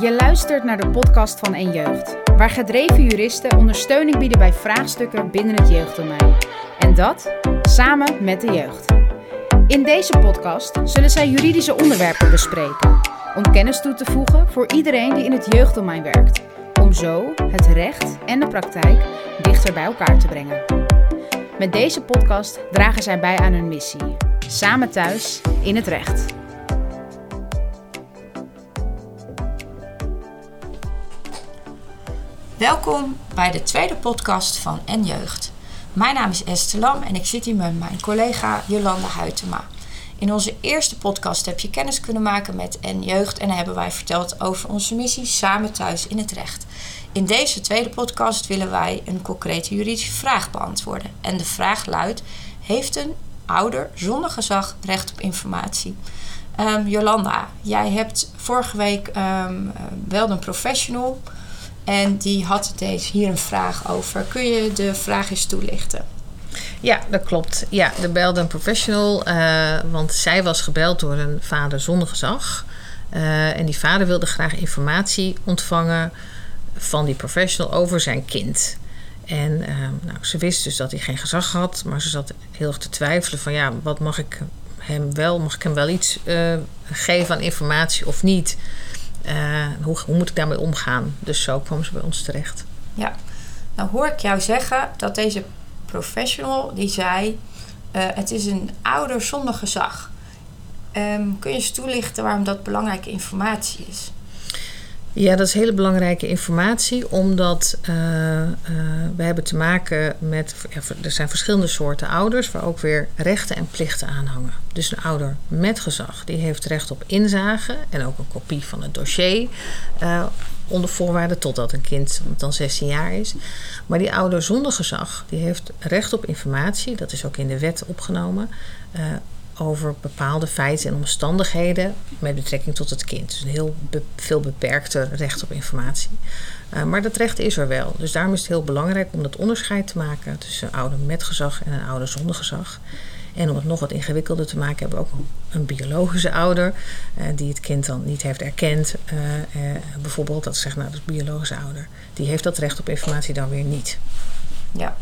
Je luistert naar de podcast van En Jeugd, waar gedreven juristen ondersteuning bieden bij vraagstukken binnen het jeugddomein. En dat samen met de jeugd. In deze podcast zullen zij juridische onderwerpen bespreken, om kennis toe te voegen voor iedereen die in het jeugddomein werkt, om zo het recht en de praktijk dichter bij elkaar te brengen. Met deze podcast dragen zij bij aan hun missie, samen thuis in het recht. Welkom bij de tweede podcast van En Jeugd. Mijn naam is Esther Lam en ik zit hier met mijn collega Jolanda Huytema. In onze eerste podcast heb je kennis kunnen maken met En Jeugd en hebben wij verteld over onze missie Samen Thuis in het Recht. In deze tweede podcast willen wij een concrete juridische vraag beantwoorden. En de vraag luidt: Heeft een ouder zonder gezag recht op informatie? Um, Jolanda, jij hebt vorige week um, wel een professional en die had deze hier een vraag over. Kun je de vraag eens toelichten? Ja, dat klopt. Ja, er belde een professional, uh, want zij was gebeld door een vader zonder gezag. Uh, en die vader wilde graag informatie ontvangen van die professional over zijn kind. En uh, nou, ze wist dus dat hij geen gezag had, maar ze zat heel erg te twijfelen van ja, wat mag ik hem wel, mag ik hem wel iets geven aan informatie of niet? Uh, hoe, hoe, moet ik daarmee omgaan? Dus zo kwam ze bij ons terecht. Ja, nou hoor ik jou zeggen dat deze professional die zei: uh, het is een ouder zonder gezag. Um, kun je eens toelichten waarom dat belangrijke informatie is? Ja, dat is hele belangrijke informatie, omdat uh, we hebben te maken met. Er zijn verschillende soorten ouders, waar ook weer rechten en plichten aan hangen. Dus een ouder met gezag, die heeft recht op inzage en ook een kopie van het dossier. Uh, onder voorwaarden totdat een kind dan 16 jaar is. Maar die ouder zonder gezag, die heeft recht op informatie, dat is ook in de wet opgenomen over bepaalde feiten en omstandigheden met betrekking tot het kind. Dus een heel veel beperkter recht op informatie. Uh, maar dat recht is er wel. Dus daarom is het heel belangrijk om dat onderscheid te maken tussen een ouder met gezag en een ouder zonder gezag. En om het nog wat ingewikkelder te maken, hebben we ook een biologische ouder uh, die het kind dan niet heeft erkend. Uh, bijvoorbeeld, dat zegt nou, dat is biologische ouder. Die heeft dat recht op informatie dan weer niet. Ja,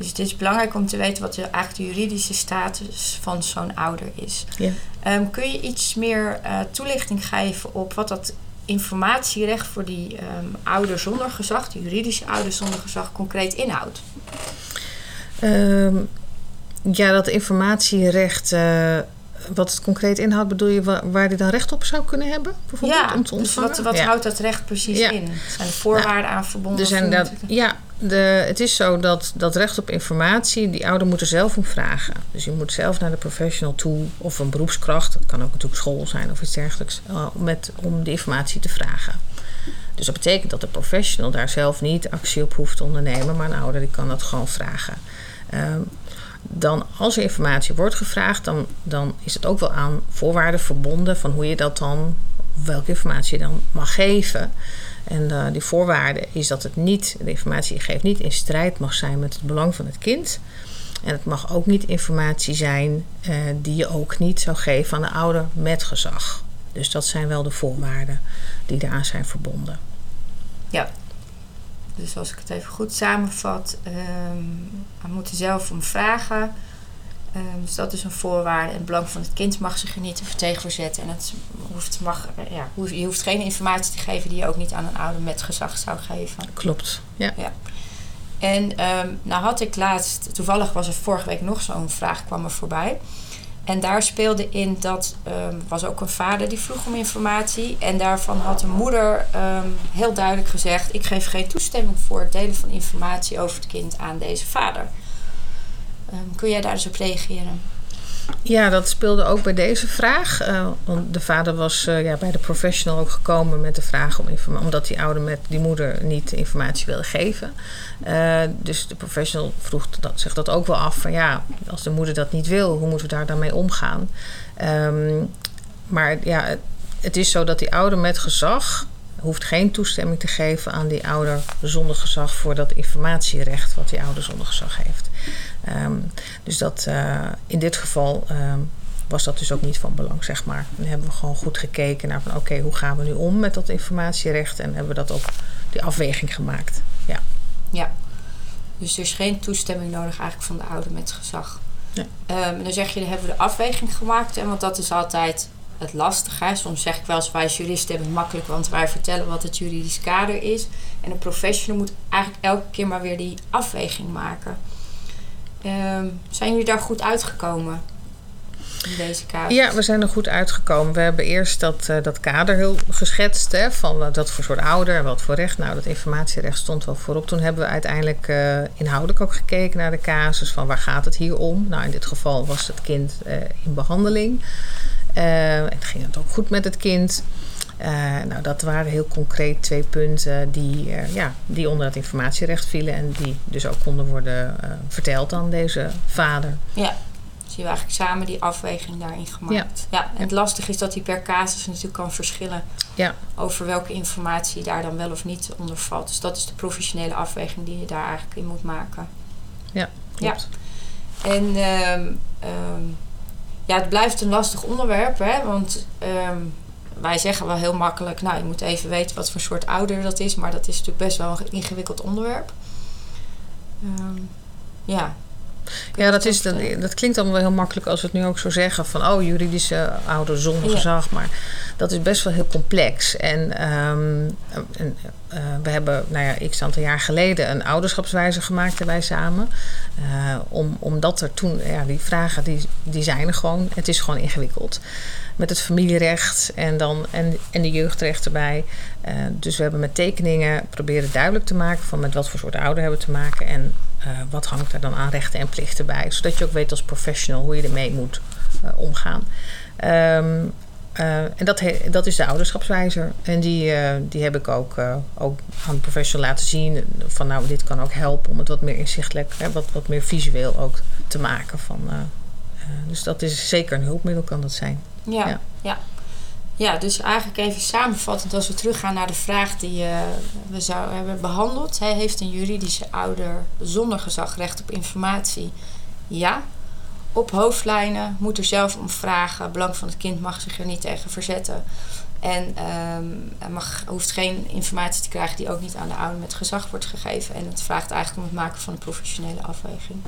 dus het is belangrijk om te weten wat de, eigenlijk de juridische status van zo'n ouder is. Ja. Um, kun je iets meer uh, toelichting geven op wat dat informatierecht voor die um, ouder zonder gezag, die juridische ouder zonder gezag, concreet inhoudt? Um, ja, dat informatierecht. Uh, wat het concreet inhoudt, bedoel je waar, waar die dan recht op zou kunnen hebben? Bijvoorbeeld, ja, om te dus wat, wat ja. houdt dat recht precies ja. in? Zijn er voorwaarden nou, aan verbonden? Er zijn dat, ja, de, het is zo dat dat recht op informatie, die ouder moet er zelf om vragen. Dus je moet zelf naar de professional toe of een beroepskracht, dat kan ook natuurlijk school zijn of iets dergelijks, uh, met, om die informatie te vragen. Dus dat betekent dat de professional daar zelf niet actie op hoeft te ondernemen, maar een ouder die kan dat gewoon vragen. Um, dan als er informatie wordt gevraagd, dan, dan is het ook wel aan voorwaarden verbonden van hoe je dat dan, welke informatie je dan mag geven. En uh, die voorwaarde is dat het niet, de informatie die je geeft, niet in strijd mag zijn met het belang van het kind. En het mag ook niet informatie zijn uh, die je ook niet zou geven aan de ouder met gezag. Dus dat zijn wel de voorwaarden die daaraan zijn verbonden. Ja, dus als ik het even goed samenvat, um, we moeten zelf om vragen. Um, dus dat is een voorwaarde. En het belang van het kind mag zich er niet tegen verzetten. En het hoeft, mag, ja, je hoeft geen informatie te geven die je ook niet aan een ouder met gezag zou geven. Klopt, ja. ja. En um, nou had ik laatst, toevallig was er vorige week nog zo'n vraag, kwam er voorbij. En daar speelde in dat um, was ook een vader die vroeg om informatie. En daarvan had de moeder um, heel duidelijk gezegd: Ik geef geen toestemming voor het delen van informatie over het kind aan deze vader. Um, kun jij daar eens op reageren? Ja, dat speelde ook bij deze vraag. Uh, want de vader was uh, ja, bij de professional ook gekomen met de vraag om omdat die ouder met die moeder niet informatie wilde geven. Uh, dus de professional vroeg dat, zich dat ook wel af van ja, als de moeder dat niet wil, hoe moeten we daar dan mee omgaan? Um, maar ja, het, het is zo dat die ouder met gezag hoeft geen toestemming te geven aan die ouder zonder gezag voor dat informatierecht wat die ouder zonder gezag heeft. Um, dus dat uh, in dit geval um, was dat dus ook niet van belang, zeg maar. Dan hebben we gewoon goed gekeken naar van oké, hoe gaan we nu om met dat informatierecht en hebben we dat ook die afweging gemaakt. Ja. Ja. Dus er is geen toestemming nodig eigenlijk van de ouder met gezag. Ja. Ehm, dan zeg je, dan hebben we de afweging gemaakt. En want dat is altijd het lastige. Soms zeg ik wel eens, wij juristen hebben het makkelijk, want wij vertellen wat het juridisch kader is. En een professional moet eigenlijk elke keer maar weer die afweging maken. Ehm, zijn jullie daar goed uitgekomen in deze kaart? Ja, we zijn er goed uitgekomen. We hebben eerst dat, eh, dat kader heel geschetst. Hè, van wat dat voor soort ouder wat voor recht. Nou, dat informatierecht stond wel voorop. Toen hebben we uiteindelijk eh, inhoudelijk ook gekeken naar de casus. Van waar gaat het hier om? Nou, in dit geval was het kind eh, in behandeling. En ging het ook goed met het kind. nou, dat waren heel concreet twee punten die, ja, die onder het informatierecht vielen. En die dus ook konden worden verteld aan deze vader. Ja zien we eigenlijk samen die afweging daarin gemaakt. Ja. en het lastige is dat die per casus natuurlijk kan verschillen ja. over welke informatie daar dan wel of niet onder valt. Dus dat is de professionele afweging die je daar eigenlijk in moet maken. Ja, klopt. Ja. En ehm, ehm, ja, het blijft een lastig onderwerp, hè, want ehm, wij zeggen wel heel makkelijk, nou je moet even weten wat voor soort ouder dat is, maar dat is natuurlijk best wel een ingewikkeld onderwerp. ja, ja, dat, is, dat, dat klinkt allemaal wel heel makkelijk als we het nu ook zo zeggen. Van oh, juridische ouder zonder gezag. Maar dat is best wel heel complex. En, ehm, en uh, we hebben, nou ja, x aantal jaar geleden een ouderschapswijze gemaakt wij samen. Uh, om, omdat er toen, ja, die vragen die, die zijn er gewoon. Het is gewoon ingewikkeld met het familierecht en, dan, en, en de jeugdrecht erbij. Uh, dus we hebben met tekeningen proberen duidelijk te maken van met wat voor soort ouder hebben we te maken en wat hangt er dan aan rechten en plichten bij. Zodat je ook weet als professional hoe je ermee moet omgaan. Um, en dat, dat is de ouderschapswijzer. En die, die heb ik ook, ook aan de professional laten zien. Van nou, dit kan ook helpen om het wat meer inzichtelijk, hè, wat, wat meer visueel ook te maken. Van, dus dat is zeker een hulpmiddel, kan dat zijn. Ja, ja. ja. dus eigenlijk even samenvattend, als we teruggaan naar de vraag die we zou hebben behandeld. Hè, heeft een juridische ouder zonder gezag recht op informatie? Ja. Op hoofdlijnen moet er zelf om vragen. Belang van het kind mag zich er niet tegen verzetten. En um, mag, hoeft geen informatie te krijgen die ook niet aan de ouder met gezag wordt gegeven. En het vraagt eigenlijk om het maken van een professionele afweging.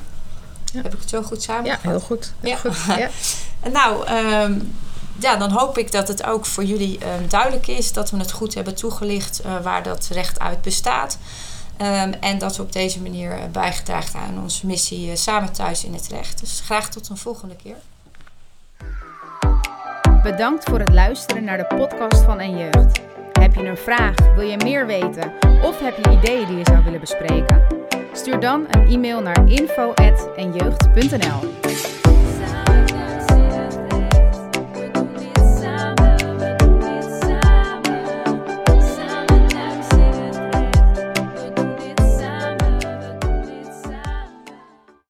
Ja. Heb ik het zo goed samengevat? Ja, heel goed. Heel ja. goed. Ja. nou, um, ja, dan hoop ik dat het ook voor jullie um, duidelijk is. Dat we het goed hebben toegelicht uh, waar dat recht uit bestaat. Um, en dat we op deze manier uh, bijgedragen aan onze missie uh, samen thuis in het recht. Dus graag tot een volgende keer. Bedankt voor het luisteren naar de podcast van En Jeugd. Heb je een vraag, wil je meer weten of heb je ideeën die je zou willen bespreken? Stuur dan een e-mail naar info.enjeugd.nl